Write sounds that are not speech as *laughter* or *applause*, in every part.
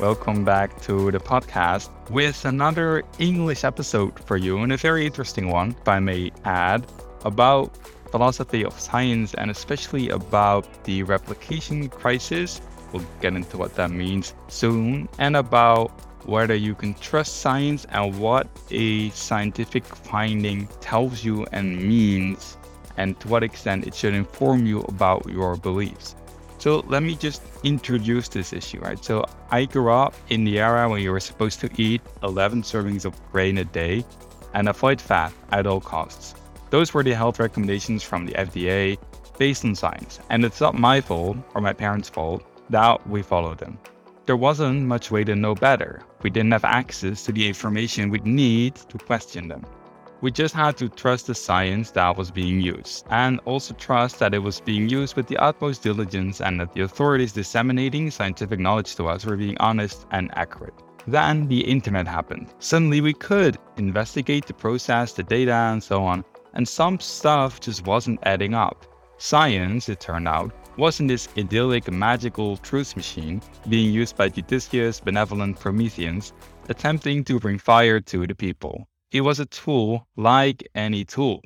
Welcome back to the podcast with another English episode for you, and a very interesting one, if I may add, about philosophy of science and especially about the replication crisis. We'll get into what that means soon, and about whether you can trust science and what a scientific finding tells you and means, and to what extent it should inform you about your beliefs. So let me just introduce this issue, right? So I grew up in the era when you were supposed to eat 11 servings of grain a day and avoid fat at all costs. Those were the health recommendations from the FDA based on science. And it's not my fault or my parents' fault that we followed them. There wasn't much way to know better. We didn't have access to the information we'd need to question them. We just had to trust the science that was being used, and also trust that it was being used with the utmost diligence and that the authorities disseminating scientific knowledge to us were being honest and accurate. Then the internet happened. Suddenly we could investigate the process, the data, and so on, and some stuff just wasn't adding up. Science, it turned out, wasn't this idyllic magical truth machine being used by judicious, benevolent Prometheans attempting to bring fire to the people. It was a tool like any tool.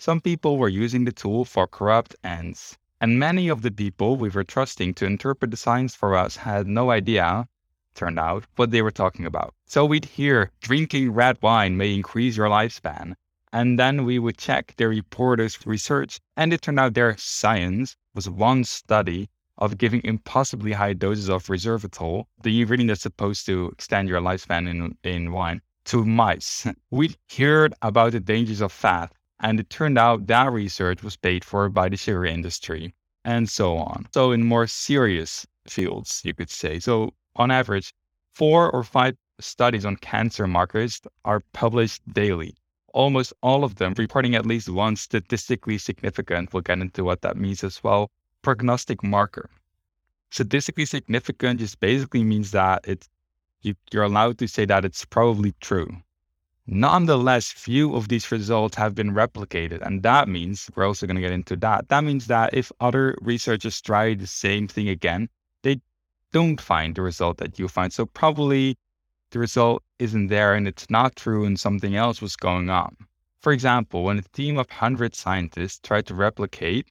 Some people were using the tool for corrupt ends. And many of the people we were trusting to interpret the signs for us had no idea, turned out, what they were talking about. So we'd hear drinking red wine may increase your lifespan. And then we would check the reporter's research, and it turned out their science was one study of giving impossibly high doses of resveratrol, the ingredient that's supposed to extend your lifespan in, in wine, to mice. *laughs* We heard about the dangers of fat, and it turned out that research was paid for by the sugar industry, and so on. So, in more serious fields, you could say. So, on average, four or five studies on cancer markers are published daily. Almost all of them reporting at least one statistically significant, we'll get into what that means as well, prognostic marker. Statistically significant just basically means that it's you, you're allowed to say that it's probably true. Nonetheless, few of these results have been replicated. And that means, we're also going to get into that. That means that if other researchers try the same thing again, they don't find the result that you find. So probably the result isn't there and it's not true and something else was going on. For example, when a team of 100 scientists tried to replicate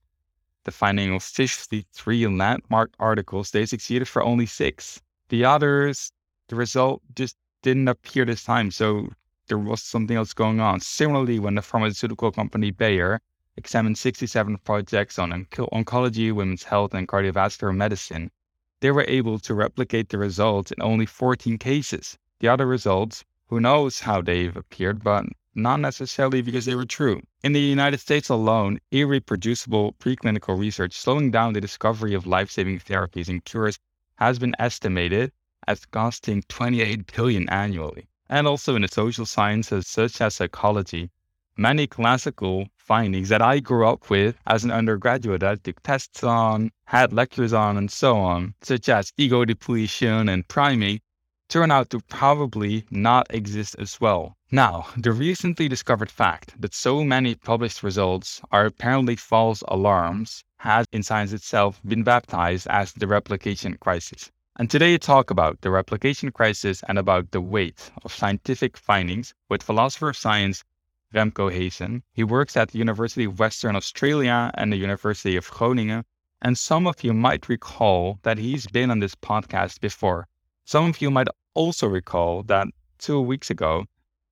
the finding of 53 landmark articles, they succeeded for only six. The others the result just didn't appear this time. So there was something else going on. Similarly, when the pharmaceutical company Bayer examined 67 projects on oncology, women's health, and cardiovascular medicine, they were able to replicate the results in only 14 cases. The other results, who knows how they've appeared, but not necessarily because they were true. In the United States alone, irreproducible preclinical research slowing down the discovery of life saving therapies and cures has been estimated as costing 28 billion annually. And also in the social sciences such as psychology, many classical findings that I grew up with as an undergraduate I took tests on, had lectures on, and so on, such as ego depletion and priming, turn out to probably not exist as well. Now, the recently discovered fact that so many published results are apparently false alarms has in science itself been baptized as the replication crisis. And today we talk about the replication crisis and about the weight of scientific findings with philosopher of science Remco Heesen. He works at the University of Western Australia and the University of Groningen. And some of you might recall that he's been on this podcast before. Some of you might also recall that two weeks ago,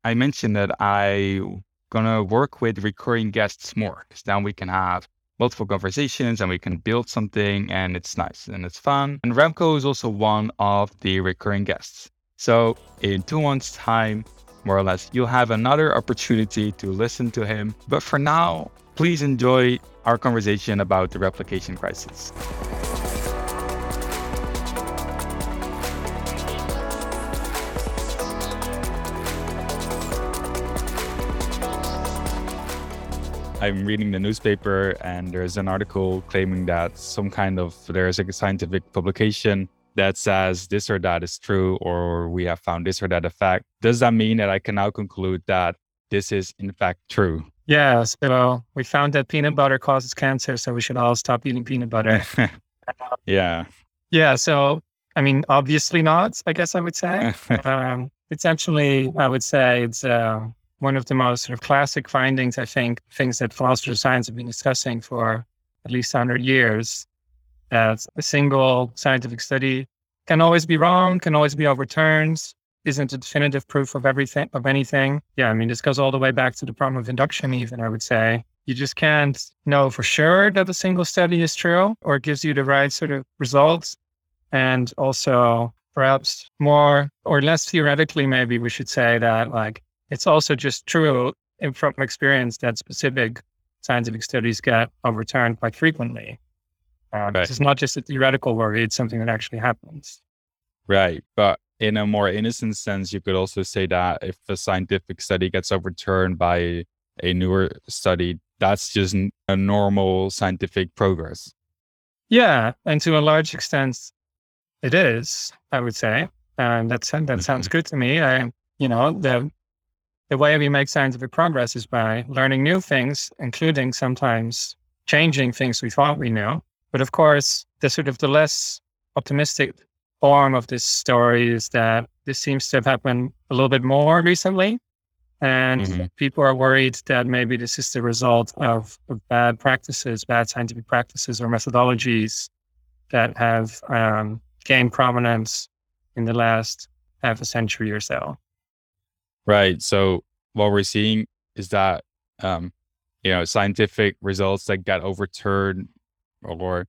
I mentioned that I'm going to work with recurring guests more because then we can have multiple conversations and we can build something and it's nice and it's fun. And Remco is also one of the recurring guests. So in two months' time, more or less, you'll have another opportunity to listen to him. But for now, please enjoy our conversation about the replication crisis. I'm reading the newspaper and there's an article claiming that some kind of there's a scientific publication that says this or that is true or we have found this or that effect. Does that mean that I can now conclude that this is in fact true? Yeah. So we found that peanut butter causes cancer, so we should all stop eating peanut butter. *laughs* yeah. Yeah. So I mean, obviously not, I guess I would say. *laughs* um, it's actually, I would say, it's uh, one of the most sort of classic findings, I think, things that philosophers of science have been discussing for at least 100 years. That a single scientific study can always be wrong, can always be overturned, isn't a definitive proof of everything, of anything. Yeah, I mean, this goes all the way back to the problem of induction, even, I would say. You just can't know for sure that a single study is true or gives you the right sort of results. And also, perhaps more or less theoretically, maybe we should say that like it's also just true from experience that specific scientific studies get overturned quite frequently. Uh, right. It's not just a theoretical worry; it's something that actually happens. Right, but in a more innocent sense, you could also say that if a scientific study gets overturned by a newer study, that's just a normal scientific progress. Yeah, and to a large extent, it is, I would say. And that's, that sounds mm-hmm. good to me. I, you know, the, the way we make scientific progress is by learning new things, including sometimes changing things we thought we knew. But of course, the sort of the less optimistic form of this story is that this seems to have happened a little bit more recently. And mm-hmm. people are worried that maybe this is the result of, of, bad practices, bad scientific practices or methodologies that have um, gained prominence in the last half a century or so. Right. So what we're seeing is that um, you know scientific results that got overturned or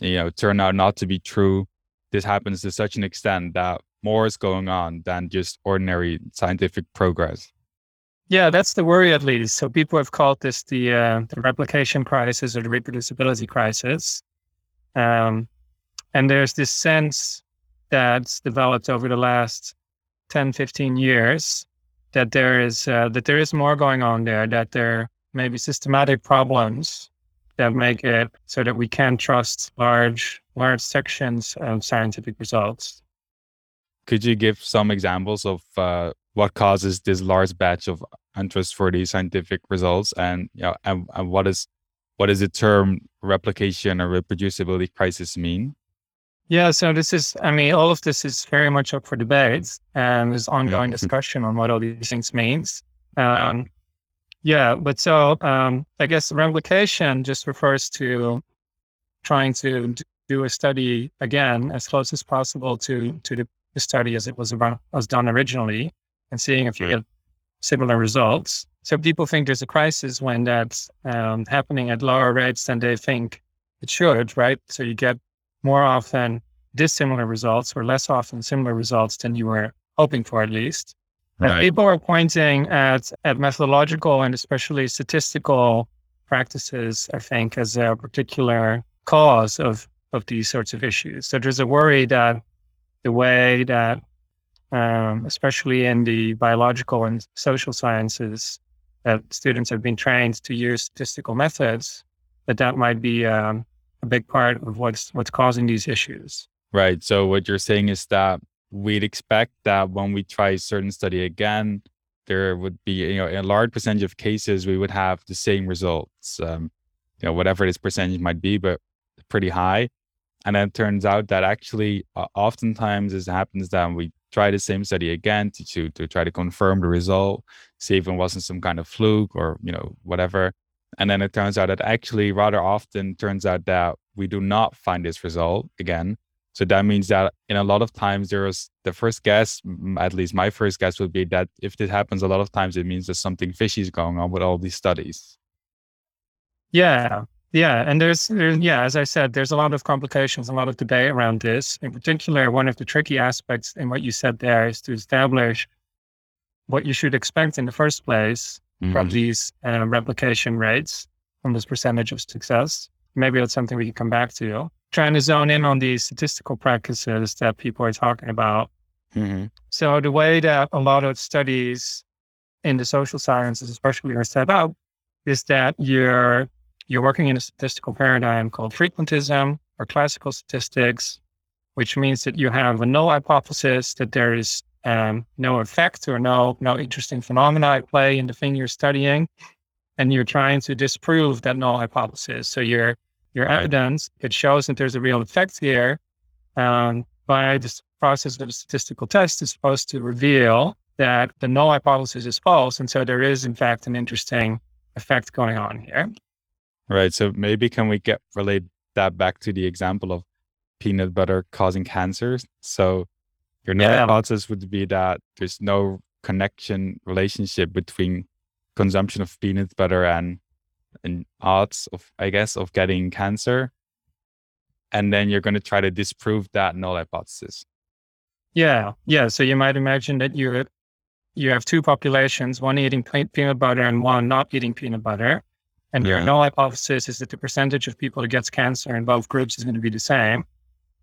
you know turn out not to be true. This happens to such an extent that more is going on than just ordinary scientific progress. Yeah, that's the worry at least. So people have called this the uh, the replication crisis or the reproducibility crisis. Um, and there's this sense that's developed over the last 10, 15 years that there is uh, that there is more going on there, that there may be systematic problems that make it so that we can't trust large large sections of scientific results. Could you give some examples of uh, what causes this large batch of untrustworthy scientific results, and you know, and, and what is what does the term replication or reproducibility crisis mean? Yeah, so this is, I mean, all of this is very much up for debate, and there's ongoing discussion on what all these things means. Um, yeah, but so um, I guess replication just refers to trying to do a study again as close as possible to to the, study as it was about, was done originally, and seeing if you get similar results. So people think there's a crisis when that's um, happening at lower rates than they think it should, right? So you get more often dissimilar results or less often similar results than you were hoping for, at least. Right. people are pointing at, at methodological and especially statistical practices, I think, as a particular cause of, of these sorts of issues. So there's a worry that the way that, um, especially in the biological and social sciences, that students have been trained to use statistical methods, that that might be um, a big part of what's what's causing these issues. Right. So what you're saying is that we'd expect that when we try a certain study again, there would be you know a large percentage of cases we would have the same results. Um, you know whatever this percentage might be, but pretty high. And then it turns out that actually, uh, oftentimes, it happens that we try the same study again to, to to try to confirm the result, see if it wasn't some kind of fluke or you know whatever. And then it turns out that actually, rather often, turns out that we do not find this result again. So that means that in a lot of times, there's the first guess, at least my first guess would be that if this happens a lot of times, it means there's something fishy is going on with all these studies. Yeah. Yeah. And there's, there's, yeah, as I said, there's a lot of complications, a lot of debate around this. In particular, one of the tricky aspects in what you said there is to establish what you should expect in the first place mm-hmm. from these uh, replication rates, from this percentage of success. Maybe that's something we can come back to. Trying to zone in on these statistical practices that people are talking about. Mm-hmm. So the way that a lot of studies in the social sciences, especially, are set up, is that you're you're working in a statistical paradigm called frequentism or classical statistics, which means that you have a null hypothesis that there is um, no effect or no no interesting phenomena at play in the thing you're studying, and you're trying to disprove that null hypothesis. So your your evidence it shows that there's a real effect here, um, by this process of a statistical test is supposed to reveal that the null hypothesis is false. And so there is, in fact, an interesting effect going on here. Right. So maybe can we get relate that back to the example of peanut butter causing cancer? So your null yeah. hypothesis would be that there's no connection relationship between consumption of peanut butter and and odds of I guess of getting cancer. And then you're going to try to disprove that null hypothesis. Yeah, yeah. So you might imagine that you you have two populations, one eating peanut butter and one not eating peanut butter. And yeah. your null hypothesis is that the percentage of people who gets cancer in both groups is going to be the same.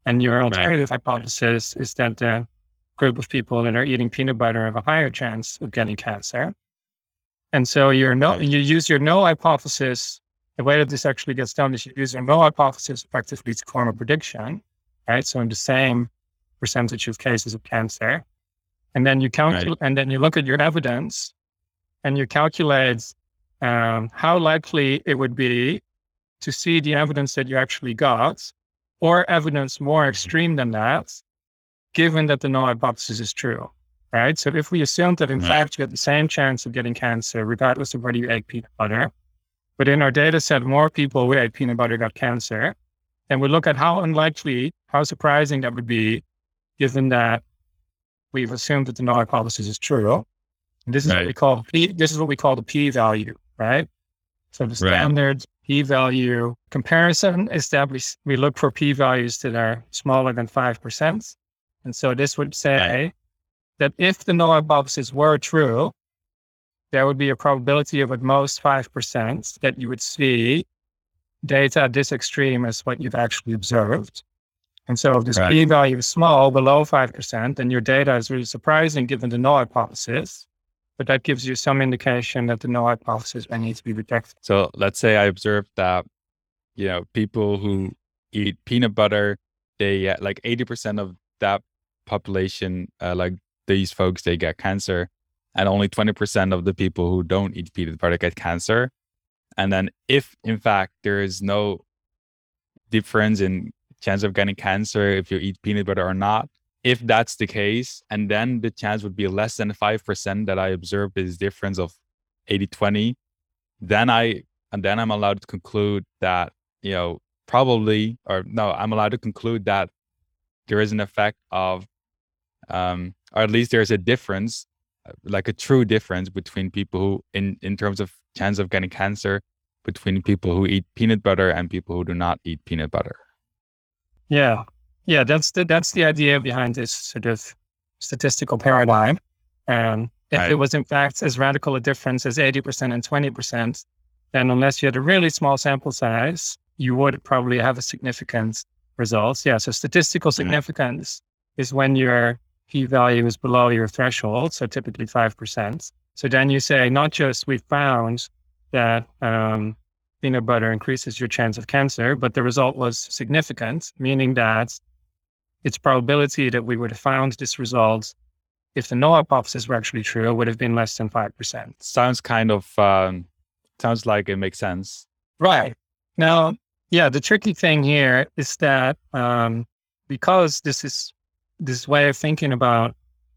And your alternative right. hypothesis is that the group of people that are eating peanut butter have a higher chance of getting cancer. And so your no, you use your null hypothesis. The way that this actually gets done is you use your null hypothesis effectively to form a prediction, right? So in the same percentage of cases of cancer, and then you calculate, right. and then you look at your evidence, and you calculate um, how likely it would be to see the evidence that you actually got, or evidence more extreme than that, given that the null hypothesis is true. Right. So if we assume that in right. fact you have the same chance of getting cancer, regardless of whether you ate peanut butter, but in our data set, more people who ate peanut butter got cancer, and we look at how unlikely, how surprising that would be, given that we've assumed that the null hypothesis is true. And this is right. what we call P, this is what we call the p-value, right? So the standard right. p-value comparison is that we, we look for p-values that are smaller than 5%. And so this would say that if the null hypothesis were true, there would be a probability of at most 5% that you would see data this extreme as what you've actually observed. And so if this right. p value is small, below 5%, then your data is really surprising given the null hypothesis. But that gives you some indication that the null hypothesis may need to be rejected. So let's say I observed that, you know, people who eat peanut butter, they like 80% of that population, uh, like these folks, they get cancer. And only 20% of the people who don't eat peanut butter get cancer. And then if in fact there is no difference in chance of getting cancer if you eat peanut butter or not. If that's the case, and then the chance would be less than 5% that I observed this difference of 80 20, then I, and then I'm allowed to conclude that, you know, probably, or no, I'm allowed to conclude that there is an effect of, um, or at least there's a difference, uh, like a true difference between people who, in, in terms of chance of getting cancer, between people who eat peanut butter and people who do not eat peanut butter. Yeah. Yeah, that's the that's the idea behind this sort of statistical paradigm. And if right. it was in fact as radical a difference as 80% and 20%, then unless you had a really small sample size, you would probably have a significant results. Yeah. So statistical mm-hmm. significance mm-hmm. is when your p value is below your threshold, so typically 5%. So then you say, not just we found that um, peanut butter increases your chance of cancer, but the result was significant, meaning that its probability that we would have found this result if the null hypothesis were actually true would have been less than 5%. Sounds kind of, um, sounds like it makes sense. Right. Now, yeah, the tricky thing here is that um, because this is this way of thinking about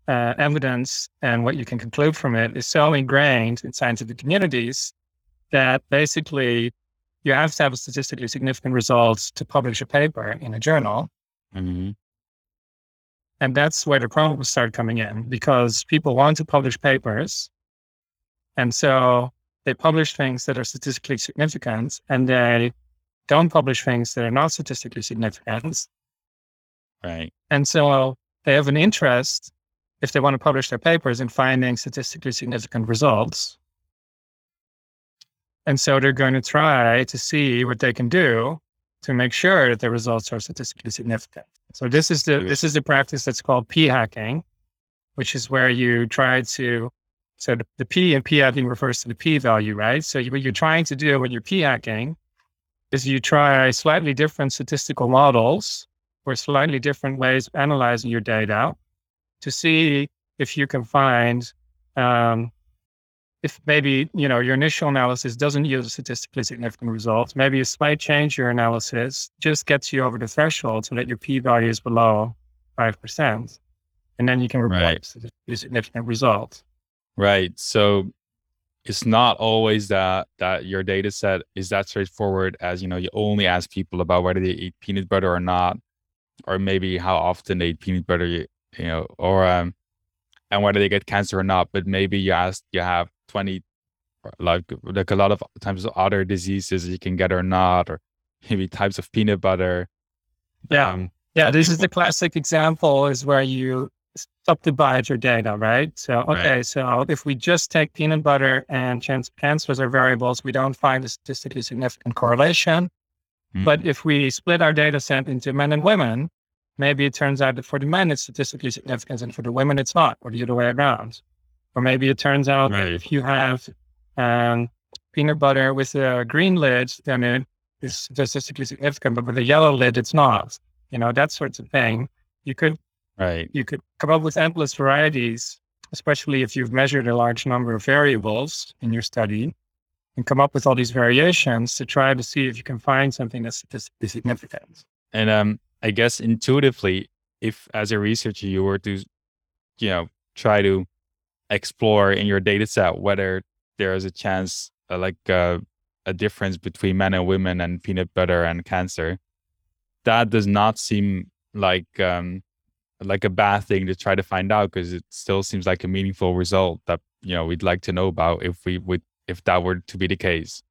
uh, evidence and what you can conclude from it is so ingrained in scientific communities that basically you have to have a statistically significant results to publish a paper in a journal. Mm-hmm. And that's where the problems start coming in because people want to publish papers. And so they publish things that are statistically significant and they don't publish things that are not statistically significant. Right. And so they have an interest, if they want to publish their papers, in finding statistically significant results. And so they're going to try to see what they can do to make sure that the results are statistically significant. So this is the this is the practice that's called p hacking, which is where you try to so the, the p and p hacking refers to the p value, right? So what you're trying to do when you're p hacking is you try slightly different statistical models or slightly different ways of analyzing your data to see if you can find um, if maybe you know your initial analysis doesn't yield a statistically significant result, maybe a slight change your analysis just gets you over the threshold so that your p-value is below 5%. And then you can report Right. statistically significant results. Right. So it's not always that that your data set is that straightforward as you know you only ask people about whether they eat peanut butter or not or maybe how often they eat peanut butter you, know or um and whether they get cancer or not but maybe you ask you have 20 like like a lot of times other diseases you can get or not or maybe types of peanut butter Yeah. um, Yeah, this is the classic example is where you subdivide your data, right? So, Right. okay, so if we just take peanut butter and chance of cancer as our variables, we don't find a statistically significant correlation. Mm, But if we split our data set into men and women, maybe it turns out that for the men it's statistically significant and for the women it's not, or the other way around. Or maybe it turns out that Right. if you have um, peanut butter with a green lid, then it is statistically significant, but with a yellow lid, it's not. You know, that sorts of thing. You could right you could come up with endless varieties, especially if you've measured a large number of variables in your study, and come up with all these variations to try to see if you can find something that's statistically significant. And um, I guess intuitively, if as a researcher you were to, you know, try to explore in your data set whether there is a chance, uh, like uh, a difference between men and women and peanut butter and cancer, that does not seem like um, like a bad thing to try to find out because it still seems like a meaningful result that you know we'd like to know about if we would if that were to be the case.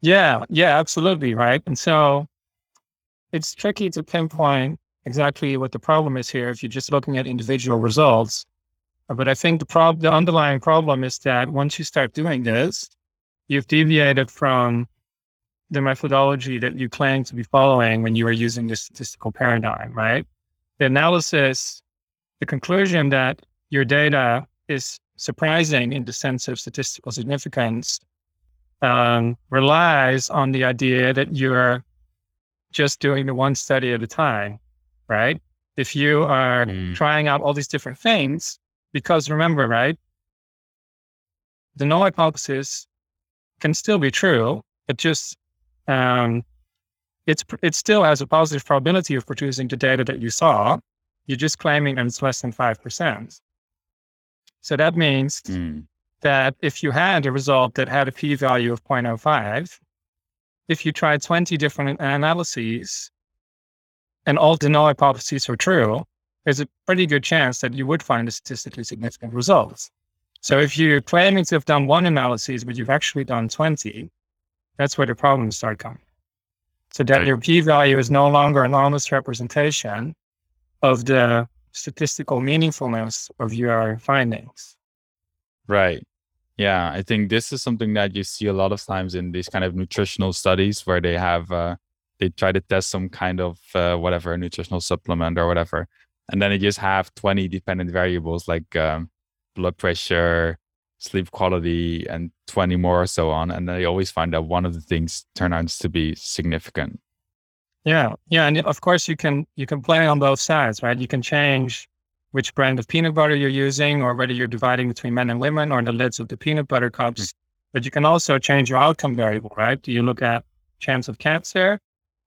Yeah, yeah, absolutely. Right. And so it's tricky to pinpoint exactly what the problem is here if you're just looking at individual results. Uh, But I think the prob- the underlying problem is that once you start doing this, you've deviated from the methodology that you claim to be following when you are using the statistical paradigm, right? The analysis, the conclusion that your data is surprising in the sense of statistical significance um, relies on the idea that you're just doing the one study at a time, right? If you are Mm. trying out all these different things, because remember, right? The null hypothesis can still be true. It just um, it's it still has a positive probability of producing the data that you saw. You're just claiming that it's less than five percent. So that means Mm. that if you had a result that had a p value of 0.05, if you tried 20 different analyses and all the null hypotheses are true, there's a pretty good chance that you would find a statistically significant result. So if you're claiming to have done one analysis, but you've actually done 20, that's where the problems start coming. So that Right. your p value is no longer an honest representation of the statistical meaningfulness of your findings. Right. Yeah, I think this is something that you see a lot of times in these kind of nutritional studies where they have uh, they try to test some kind of uh, whatever nutritional supplement or whatever, and then they just have twenty dependent variables like um, blood pressure, sleep quality, and twenty more or so on, and they always find that one of the things turn out to be significant. Yeah, yeah, and of course you can you can play on both sides, right? You can change which brand of peanut butter you're using, or whether you're dividing between men and women, or the lids of the peanut butter cups. But you can also change your outcome variable, right? Do you look at chance of cancer,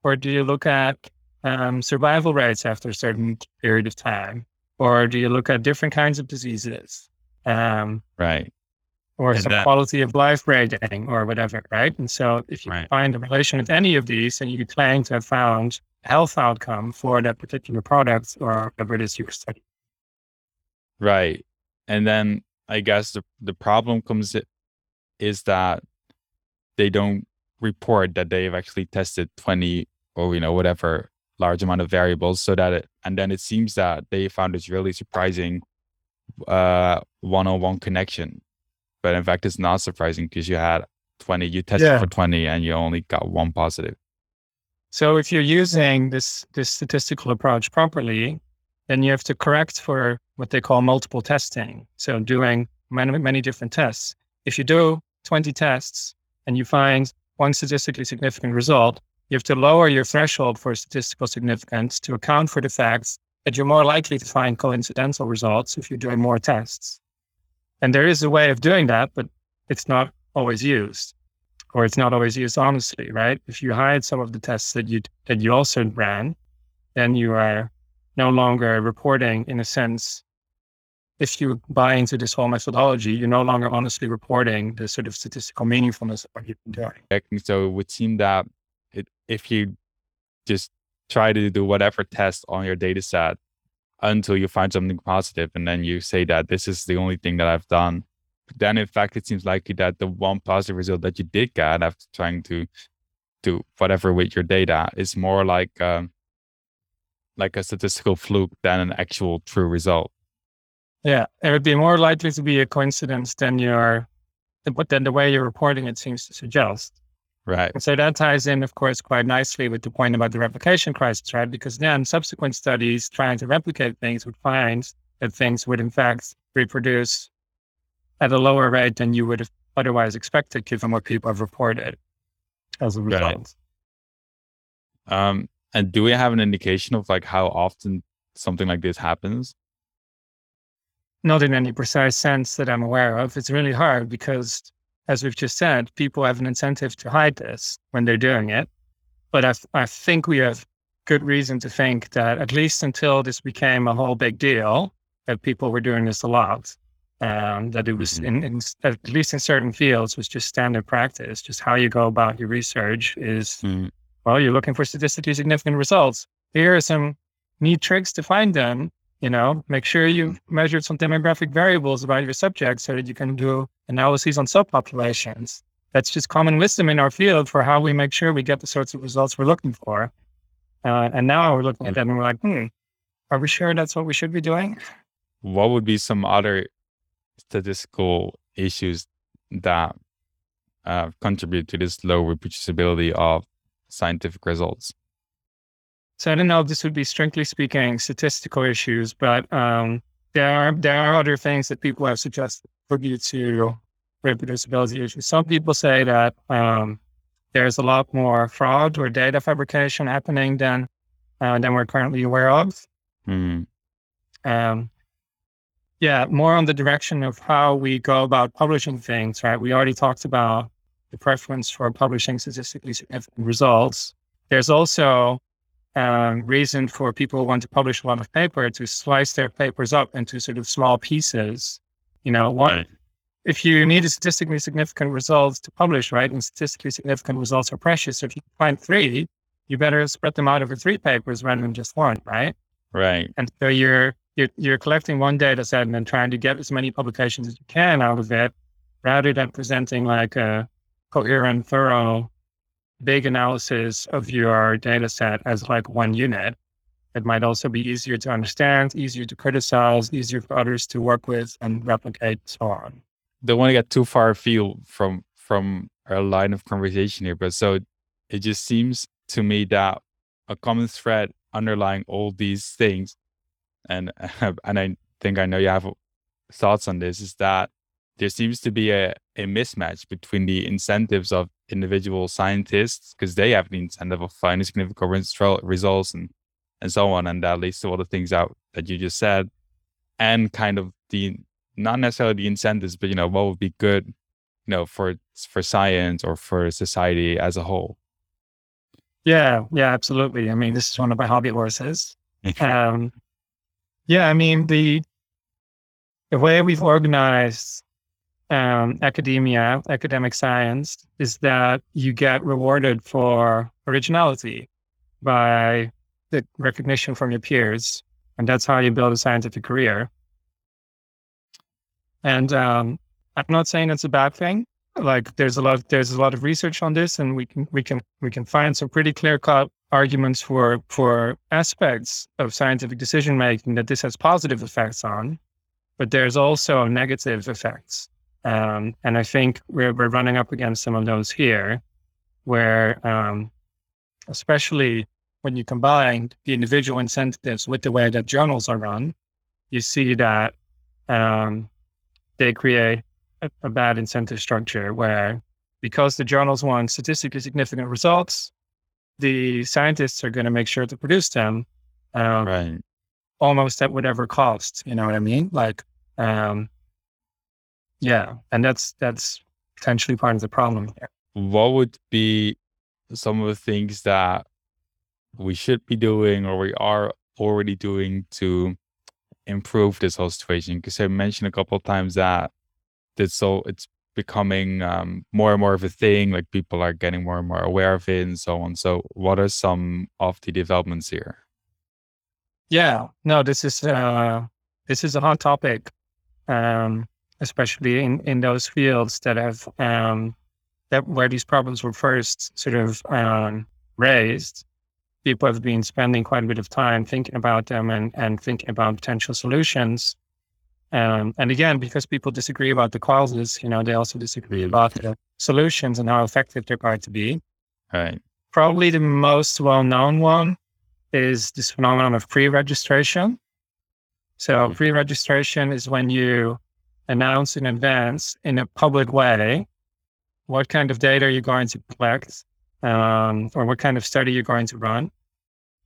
or do you look at um, survival rates after a certain period of time, or do you look at different kinds of diseases, um, Right. Or And some that- quality of life rating, or whatever, right? And so if you Right. find a relation with any of these, and you claim to have found a health outcome for that particular product or whatever it is you're studying. Right. And then I guess the the problem comes is that they don't report that they've actually tested 20 or you know whatever large amount of variables so that it and then it seems that they found this really surprising uh one-on-one connection. But in fact it's not surprising because you had 20 you tested Yeah. for 20 and you only got one positive. So if you're using this this statistical approach properly, then you have to correct for what they call multiple testing. So doing many many different tests. If you do 20 tests and you find one statistically significant result, you have to lower your threshold for statistical significance to account for the fact that you're more likely to find coincidental results if you're doing more tests. And there is a way of doing that, but it's not always used or it's not always used honestly, right? If you hide some of the tests that you that you also ran, then you are no longer reporting in a sense. If you buy into this whole methodology, you're no longer honestly reporting the sort of statistical meaningfulness of what you've been doing. So it would seem that it, if you just try to do whatever test on your data set until you find something positive and then you say that this is the only thing that I've done, then in fact it seems likely that the one positive result that you did get after trying to do whatever with your data is more like um, like a statistical fluke than an actual true result. Yeah, it would be more likely to be a coincidence than your, but then the way you're reporting it seems to suggest. Right. And so that ties in, of course, quite nicely with the point about the replication crisis, right? Because then subsequent studies trying to replicate things would find that things would in fact reproduce at a lower rate than you would have otherwise expected, given what people have reported as a result. Right. Um, and do we have an indication of like how often something like this happens? Not in any precise sense that I'm aware of. It's really hard because, as we've just said, people have an incentive to hide this when they're doing it. But I, I think we have good reason to think that at least until this became a whole big deal, that people were doing this a lot. Um, that it was mm-hmm. in, in, at least in certain fields was just standard practice. Just how you go about your research is mm-hmm. well, you're looking for statistically significant results. Here are some neat tricks to find them. You know, make sure you've measured some demographic variables about your subject so that you can do analyses on subpopulations. That's just common wisdom in our field for how we make sure we get the sorts of results we're looking for. Uh, and now we're looking at that and we're like, hmm, are we sure that's what we should be doing? What would be some other statistical issues that uh, contribute to this low reproducibility of scientific results? So I don't know if this would be strictly speaking statistical issues, but um, there are there are other things that people have suggested contribute to reproducibility issues. Some people say that um, there's a lot more fraud or data fabrication happening than uh, than we're currently aware of. Mm. Um, yeah, more on the direction of how we go about publishing things, right? We already talked about the preference for publishing statistically significant results. There's also um, reason for people who want to publish a lot of paper to slice their papers up into sort of small pieces. You know, one, right. if you need a statistically significant results to publish, right, and statistically significant results are precious. So if you find three, you better spread them out over three papers rather than just one, right? Right. And so you're you're, you're collecting one data set and then trying to get as many publications as you can out of it rather than presenting like a coherent, thorough, big analysis of your data set as like one unit. It might also be easier to understand, easier to criticize, easier for others to work with and replicate, so on. Don't want to get too far afield from from our line of conversation here, but so it just seems to me that a common thread underlying all these things and *laughs* and I think I know you have thoughts on this, is that there seems to be a, a mismatch between the incentives of individual scientists, because they have the incentive of finding significant results and, and so on. And that leads to all the things out that you just said, and kind of the not necessarily the incentives, but you know, what would be good, you know, for for science or for society as a whole. Yeah, yeah, absolutely. I mean, this is one of my hobby horses. *laughs* um, yeah, I mean the the way we've organized um, academia, academic science, is that you get rewarded for originality by the recognition from your peers, and that's how you build a scientific career. And um, I'm not saying it's a bad thing. Like there's a lot, there's a lot of research on this, and we can we can we can find some pretty clear cut arguments for for aspects of scientific decision making that this has positive effects on, but there's also negative effects. Um, and I think we're we're running up against some of those here, where um, especially when you combine the individual incentives with the way that journals are run, you see that um, they create a, a bad incentive structure where because the journals want statistically significant results, the scientists are going to make sure to produce them um, right. almost at whatever cost. You know what I mean? Like, um, yeah, and that's that's potentially part of the problem here. What would be some of the things that we should be doing or we are already doing to improve this whole situation? Because I mentioned a couple of times that it's so it's becoming um, more and more of a thing. Like people are getting more and more aware of it, and so on. So, what are some of the developments here? Yeah, no, this is uh, this is a hot topic, um, especially in in those fields that have um, that where these problems were first sort of um, raised. People have been spending quite a bit of time thinking about them and and thinking about potential solutions. Um, and again, because people disagree about the causes, you know, they also disagree about the solutions and how effective they're going to be. Right. Probably the most well-known one is this phenomenon of pre-registration. So Mhm. pre-registration is when you announce in advance in a public way what kind of data you're going to collect um, or what kind of study you're going to run.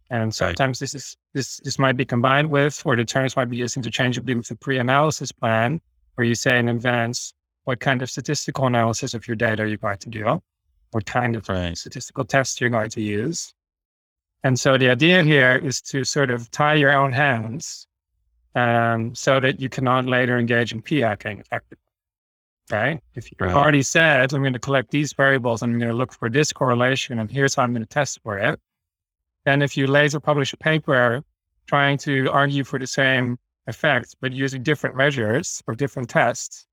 And sometimes this is this this might be combined with, or the terms might be used interchangeably with the pre-analysis plan, where you say in advance what kind of statistical analysis of your data you're going to do, what kind of Right. statistical tests you're going to use. And so the idea here is to sort of tie your own hands um, so that you cannot later engage in p hacking effectively. Okay. If you've Right. already said, I'm going to collect these variables and I'm going to look for this correlation and here's how I'm going to test for it. Then if you later publish a paper trying to argue for the same effect, but using different measures or different tests,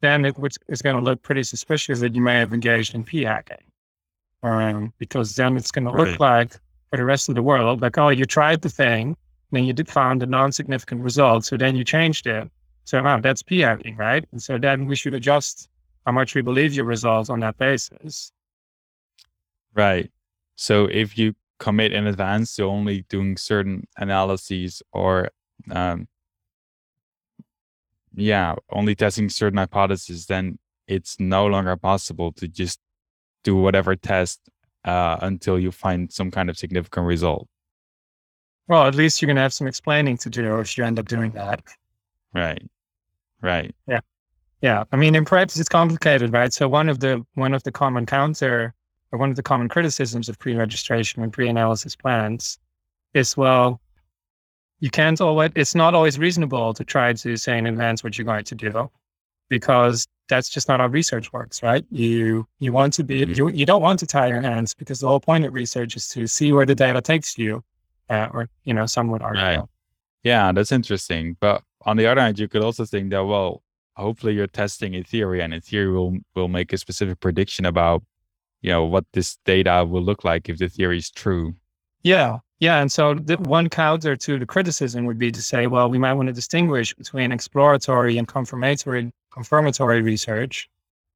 then it which is going to look pretty suspicious that you may have engaged in p hacking. Um, because then it's going to look Right. like for the rest of the world, like, oh, you tried the thing, then you did found a non-significant result, so then you changed it. So wow, that's p hacking, right? And so then we should adjust how much we believe your results on that basis. Right. So if you commit in advance to only doing certain analyses or um yeah, only testing certain hypotheses, then it's no longer possible to just do whatever test uh, until you find some kind of significant result. Well, at least you're going to have some explaining to do if you end up doing that. Right. Right. Yeah, Yeah. I mean, in practice, it's complicated, right? So one of the one of the common counter or one of the common criticisms of pre-registration and pre-analysis plans is, well, you can't always. It's not always reasonable to try to say in advance what you're going to do, because that's just not how research works, right? You you want to be Mhm. you you don't want to tie your hands because the whole point of research is to see where the data takes you, uh, or you know, some would argue. Right. Yeah, that's interesting. But on the other hand, you could also think that, well, hopefully you're testing a theory and a theory will will make a specific prediction about, you know, what this data will look like if the theory is true. Yeah. Yeah. And so the one counter to the criticism would be to say, well, we might want to distinguish between exploratory and confirmatory confirmatory research.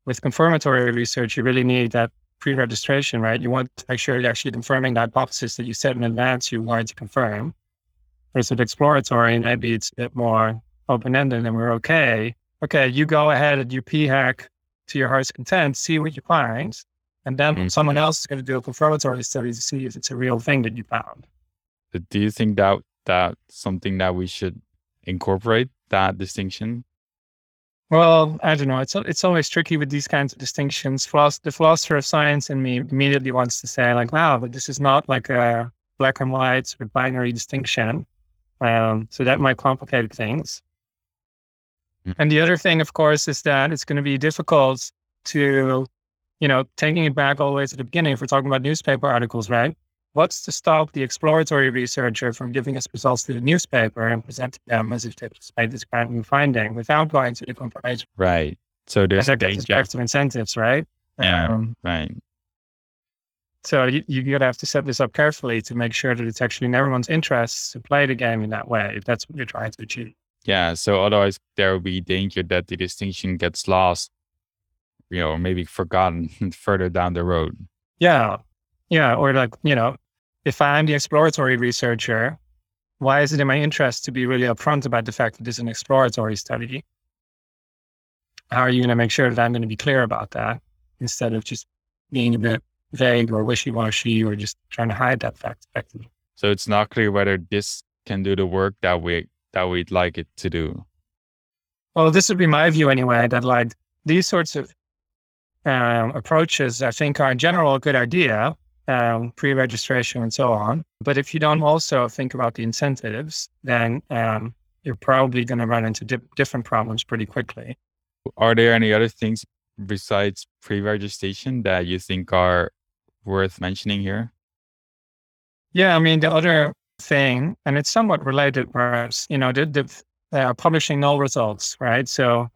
With confirmatory research, you really need that pre-registration, right? You want to make sure you're actually confirming the hypothesis that you said in advance you wanted to confirm. Versus with exploratory, maybe it's a bit more open-ended and we're okay. Okay, you go ahead and you p-hack to your heart's content, see what you find. And then Mhm. someone else is going to do a confirmatory study to see if it's a real thing that you found. Do you think that that's something that we should incorporate that distinction? Well, I don't know. It's it's always tricky with these kinds of distinctions. The philosopher of science in me immediately wants to say, like, wow, but this is not like a black and white or binary distinction. Um, so that might complicate things. Mm. And the other thing, of course, is that it's going to be difficult to, you know, taking it back all the way to the beginning. If we're talking about newspaper articles, right? What's to stop the exploratory researcher from giving us results to the newspaper and presenting them as if they've made this of new finding without going to the confirmation? Right. So there's gets danger. back incentives, right? Yeah. Um, Right. so you, you're going to have to set this up carefully to make sure that it's actually in everyone's interests to play the game in that way, if that's what you're trying to achieve. Yeah. So otherwise there will be danger that the distinction gets lost, you know, maybe forgotten *laughs* further down the road. Yeah. Yeah. Or like, you know, if I'm the exploratory researcher, why is it in my interest to be really upfront about the fact that this is an exploratory study? How are you going to make sure that I'm going to be clear about that instead of just being a bit vague or wishy-washy or just trying to hide that fact effectively? So it's not clear whether this can do the work that we that we'd like it to do. Well, this would be my view anyway, that like these sorts of um, approaches, I think are in general a good idea, um, pre-registration and so on. But if you don't also think about the incentives, then um, you're probably going to run into di- different problems pretty quickly. Are there any other things besides pre-registration that you think are worth mentioning here? Yeah, I mean the other thing, and it's somewhat related, perhaps, you know, the, the uh, publishing null results, right? So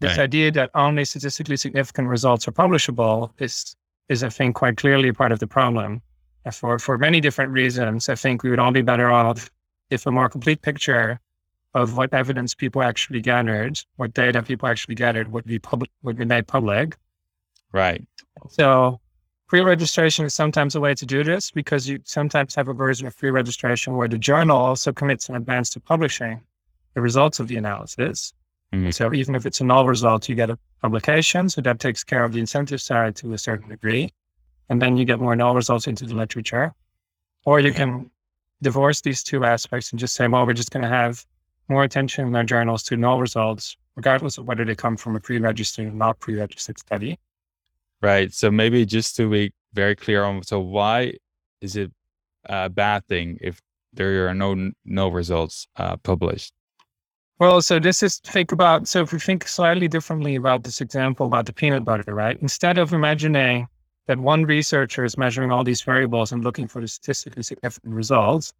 this right. idea that only statistically significant results are publishable is is I think quite clearly a part of the problem. For for many different reasons, I think we would all be better off if a more complete picture of what evidence people actually gathered, what data people actually gathered would be public would be made public. Right. So pre-registration is sometimes a way to do this because you sometimes have a version of pre-registration where the journal also commits in advance to publishing the results of the analysis. Mm-hmm. So even if it's a null result, you get a publication. So that takes care of the incentive side to a certain degree. And then you get more null results into the literature. Or you can divorce these two aspects and just say, well, we're just going to have more attention in our journals to null results, regardless of whether they come from a pre-registered or not pre-registered study. Right. So maybe just to be very clear on, so why is it a bad thing if there are no null results uh, published? Well, so this is think about so if we think slightly differently about this example about the peanut butter, right? Instead of imagining that one researcher is measuring all these variables and looking for the statistically significant results,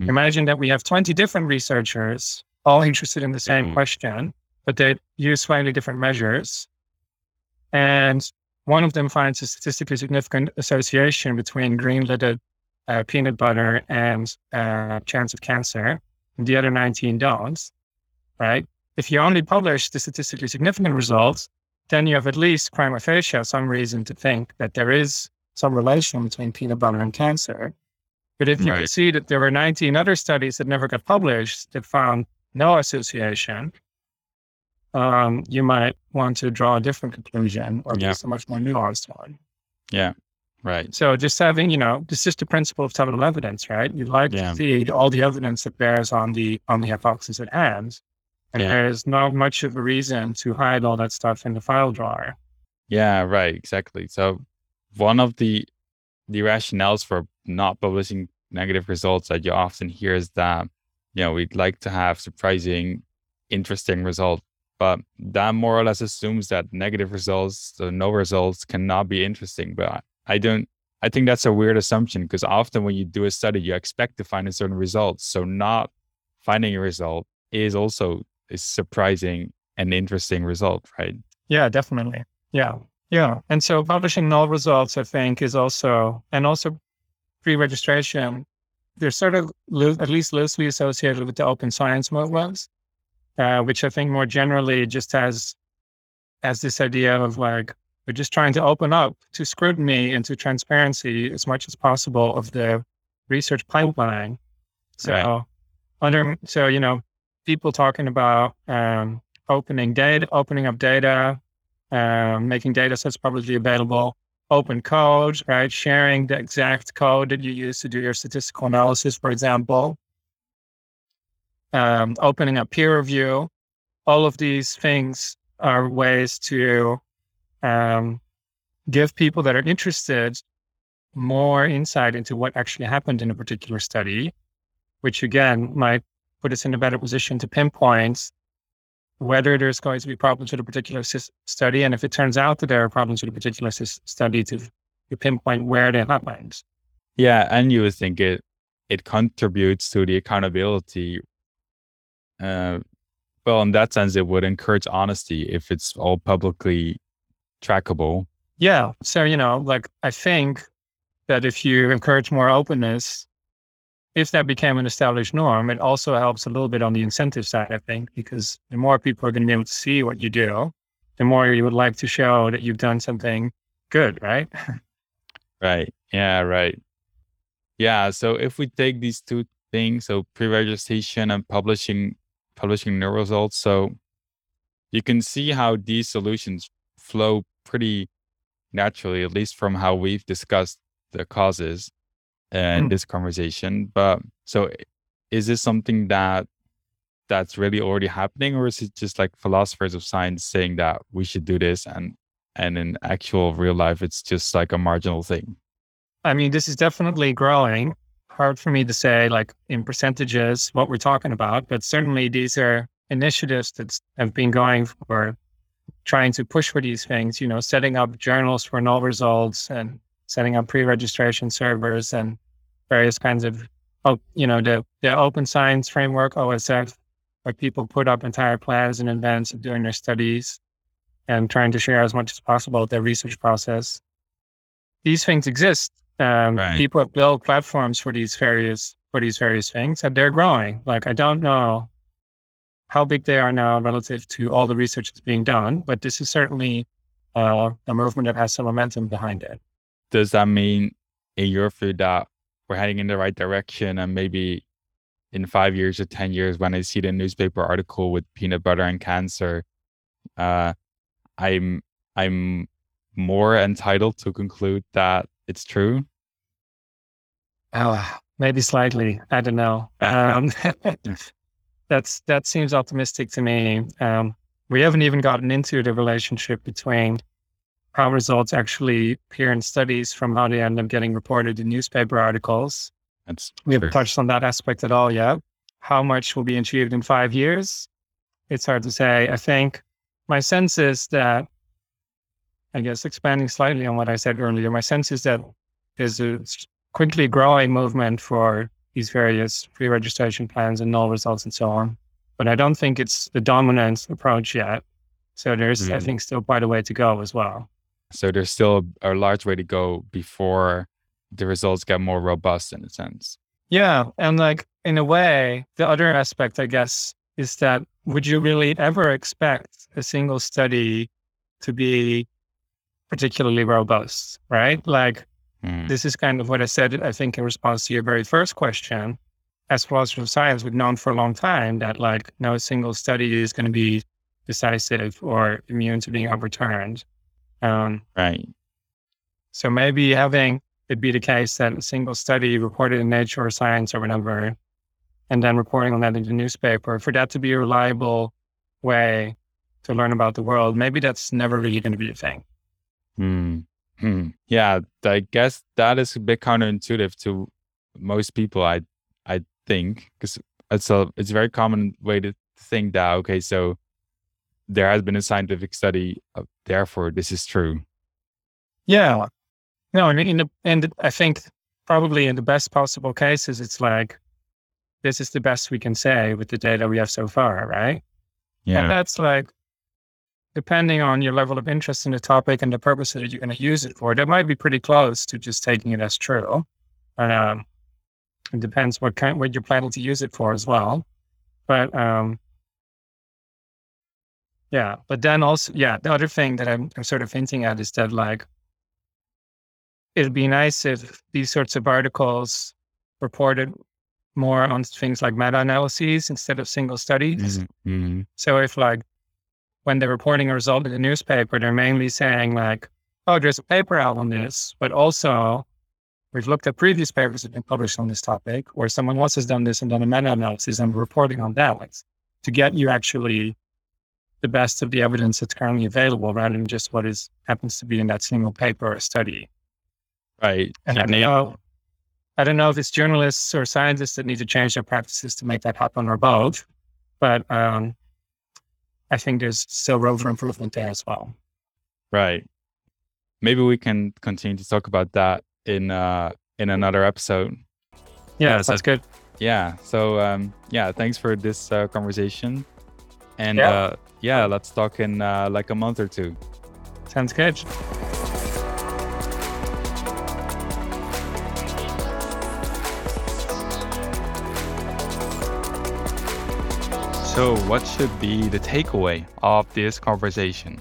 mm-hmm. imagine that we have 20 different researchers all interested in the same mm-hmm. question, but they use slightly different measures. And one of them finds a statistically significant association between green lidded uh, peanut butter and uh, chance of cancer, and the other 19 don't right? If you only publish the statistically significant results, then you have at least prima facie some reason to think that there is some relation between peanut butter and cancer. But if you right. see that there were 19 other studies that never got published that found no association, um, you might want to draw a different conclusion or yeah. a much more nuanced one. Yeah. Right. So just having, you know, this is the principle of total evidence, right? You'd like yeah. to see all the evidence that bears on the on the hypothesis at hand. And yeah. there's not much of a reason to hide all that stuff in the file drawer. Yeah, right, exactly. So one of the the rationales for not publishing negative results that you often hear is that, you know, we'd like to have surprising, interesting results. But that more or less assumes that negative results, the null results cannot be interesting. But I don't I think that's a weird assumption because often when you do a study, you expect to find a certain result. So not finding a result is also is surprising and interesting result, right? Yeah, definitely. Yeah. Yeah. And so publishing null results, I think, is also, and also pre registration, they're sort of lo- at least loosely associated with the open science movements, uh, which I think more generally just has, has this idea of like, we're just trying to open up to scrutiny and to transparency as much as possible of the research pipeline. So, right. under, so, you know, people talking about um, opening data, opening up data, um, making data sets publicly available, open code, right? Sharing the exact code that you use to do your statistical analysis, for example. Um, opening up peer review. All of these things are ways to um, give people that are interested more insight into what actually happened in a particular study, which again might put us in a better position to pinpoint whether there's going to be problems with a particular study. And if it turns out that there are problems with a particular study, to, to pinpoint where they happened. Yeah. And you would think it, it contributes to the accountability. Uh, well, in that sense, it would encourage honesty if it's all publicly trackable. Yeah. So, you know, like I think that if you encourage more openness, if that became an established norm, it also helps a little bit on the incentive side, I think, because the more people are going to be able to see what you do, the more you would like to show that you've done something good, right? *laughs* right. Yeah, right. Yeah. So if we take these two things, so pre-registration and publishing publishing null results, so you can see how these solutions flow pretty naturally, at least from how we've discussed the causes in mm. this conversation. But so is this something that that's really already happening or is it just like philosophers of science saying that we should do this and and in actual real life it's just like a marginal thing? I mean, this is definitely growing. Hard for me to say, like in percentages, what we're talking about, but certainly these are initiatives that have been going for trying to push for these things. You know, setting up journals for null results and setting up pre-registration servers and various kinds of, oh, you know, the the open science framework OSF, where people put up entire plans in advance of doing their studies and trying to share as much as possible their research process. These things exist. Um, right. People have built platforms for these various for these various things, and they're growing. Like I don't know how big they are now relative to all the research that's being done, but this is certainly uh, a movement that has some momentum behind it. Does that mean, in your view, that we're heading in the right direction, and maybe in five years or ten years, when I see the newspaper article with peanut butter and cancer, uh, I'm I'm more entitled to conclude that it's true? Oh, maybe slightly. I don't know. *laughs* Um, *laughs* that's that seems optimistic to me. Um, we haven't even gotten into the relationship between how results actually appear in studies from how they end up getting reported in newspaper articles. That's we haven't touched on that aspect at all yet. How much will be achieved in five years? It's hard to say. I think my sense is that, I guess, expanding slightly on what I said earlier, my sense is that there's a quickly growing movement for these various pre-registration plans and null results and so on. But I don't think it's the dominant approach yet. So there's, mm-hmm. I think, still quite a way to go as well. So there's still a large way to go before the results get more robust in a sense. Yeah. And like in a way, the other aspect, I guess, is that would you really ever expect a single study to be particularly robust, right? Like, mm. this is kind of what I said, I think, in response to your very first question. As philosophers of science, we've known for a long time that, like, no single study is going to be decisive or immune to being overturned. Um, right. So maybe having it be the case that a single study reported in Nature or Science or whatever and then reporting on that in the newspaper, for that to be a reliable way to learn about the world, maybe that's never really going to be a thing. Hmm. Hmm. Yeah, I guess that is a bit counterintuitive to most people. I I think because it's a it's a very common way to think that okay, so there has been a scientific study, of, therefore this is true. Yeah, no, and in the, and I think probably in the best possible cases, it's like this is the best we can say with the data we have so far, right? Yeah. And that's like, depending on your level of interest in the topic and the purpose that you're going to use it for, that might be pretty close to just taking it as true. Um, it depends what kind, what you're planning to use it for as well. But um, yeah, but then also, yeah, the other thing that I'm, I'm sort of hinting at is that like, it'd be nice if these sorts of articles reported more on things like meta analyses instead of single studies. Mm-hmm. mm-hmm. So if like when they're reporting a result in the newspaper, they're mainly saying like, oh, there's a paper out on this, but also we've looked at previous papers that have been published on this topic, or someone else has done this and done a meta analysis and we're reporting on that like, to get you actually the best of the evidence that's currently available rather than just what is happens to be in that single paper or study. Right. And I know I don't know if it's journalists or scientists that need to change their practices to make that happen or both, but um, I think there's still room for improvement there as well. Right. Maybe we can continue to talk about that in uh, in another episode. Yeah, yeah that's good. Yeah. So um, yeah, thanks for this uh, conversation, and yeah. Uh, yeah, let's talk in uh, like a month or two. Sounds good. So, what should be the takeaway of this conversation?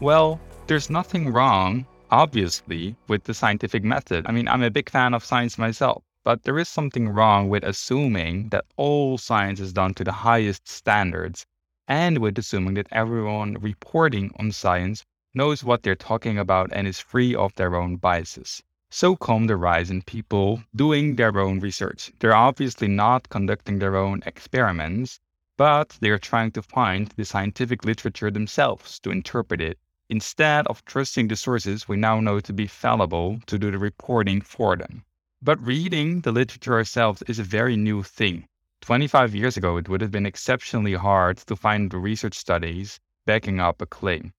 Well, there's nothing wrong, obviously, with the scientific method. I mean, I'm a big fan of science myself, but there is something wrong with assuming that all science is done to the highest standards and with assuming that everyone reporting on science knows what they're talking about and is free of their own biases. So come the rise in people doing their own research. They're obviously not conducting their own experiments, but they are trying to find the scientific literature themselves to interpret it instead of trusting the sources we now know to be fallible to do the reporting for them. But reading the literature ourselves is a very new thing. 25 years ago, it would have been exceptionally hard to find research studies backing up a claim.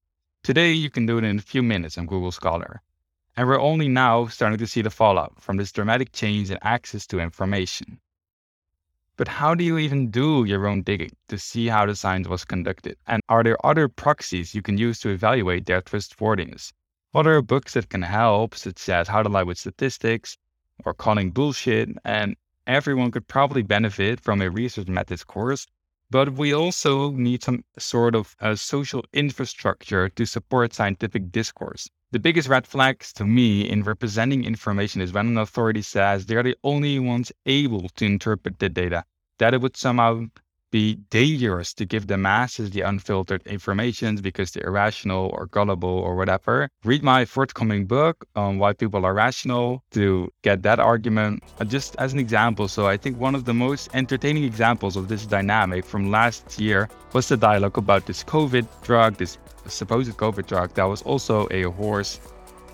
Today, you can do it in a few minutes on Google Scholar. And we're only now starting to see the fallout from this dramatic change in access to information. But how do you even do your own digging to see how the science was conducted? And are there other proxies you can use to evaluate their trustworthiness? What are books that can help, such as How to Lie with Statistics or Calling Bullshit? And everyone could probably benefit from a research methods course but we also need some sort of a social infrastructure to support scientific discourse. The biggest red flags to me in representing information is when an authority says they're the only ones able to interpret the data, that it would somehow be dangerous to give the masses the unfiltered information because they're irrational or gullible or whatever. Read my forthcoming book on why people are rational to get that argument uh, just as an example. So I think one of the most entertaining examples of this dynamic from last year was the dialogue about this COVID drug, this supposed COVID drug that was also a horse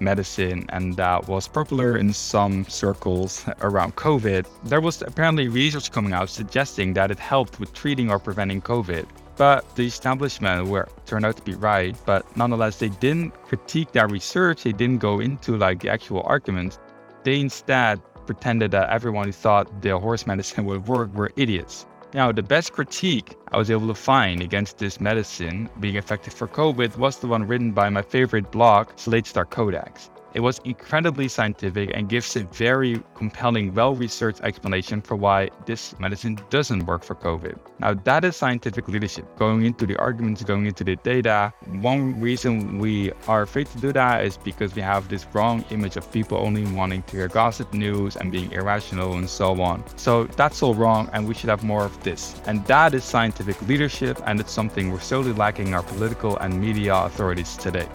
medicine and that was popular in some circles around COVID, there was apparently research coming out suggesting that it helped with treating or preventing COVID. But the establishment were turned out to be right, but nonetheless they didn't critique that research, they didn't go into like the actual arguments. They instead pretended that everyone who thought the horse medicine would work were idiots. Now, the best critique I was able to find against this medicine being effective for COVID was the one written by my favorite blog, Slate Star Codex. It was incredibly scientific and gives a very compelling, well researched explanation for why this medicine doesn't work for COVID. Now, that is scientific leadership, going into the arguments, going into the data. One reason we are afraid to do that is because we have this wrong image of people only wanting to hear gossip news and being irrational and so on. So, that's all wrong, and we should have more of this. And that is scientific leadership, and it's something we're sorely lacking our political and media authorities today.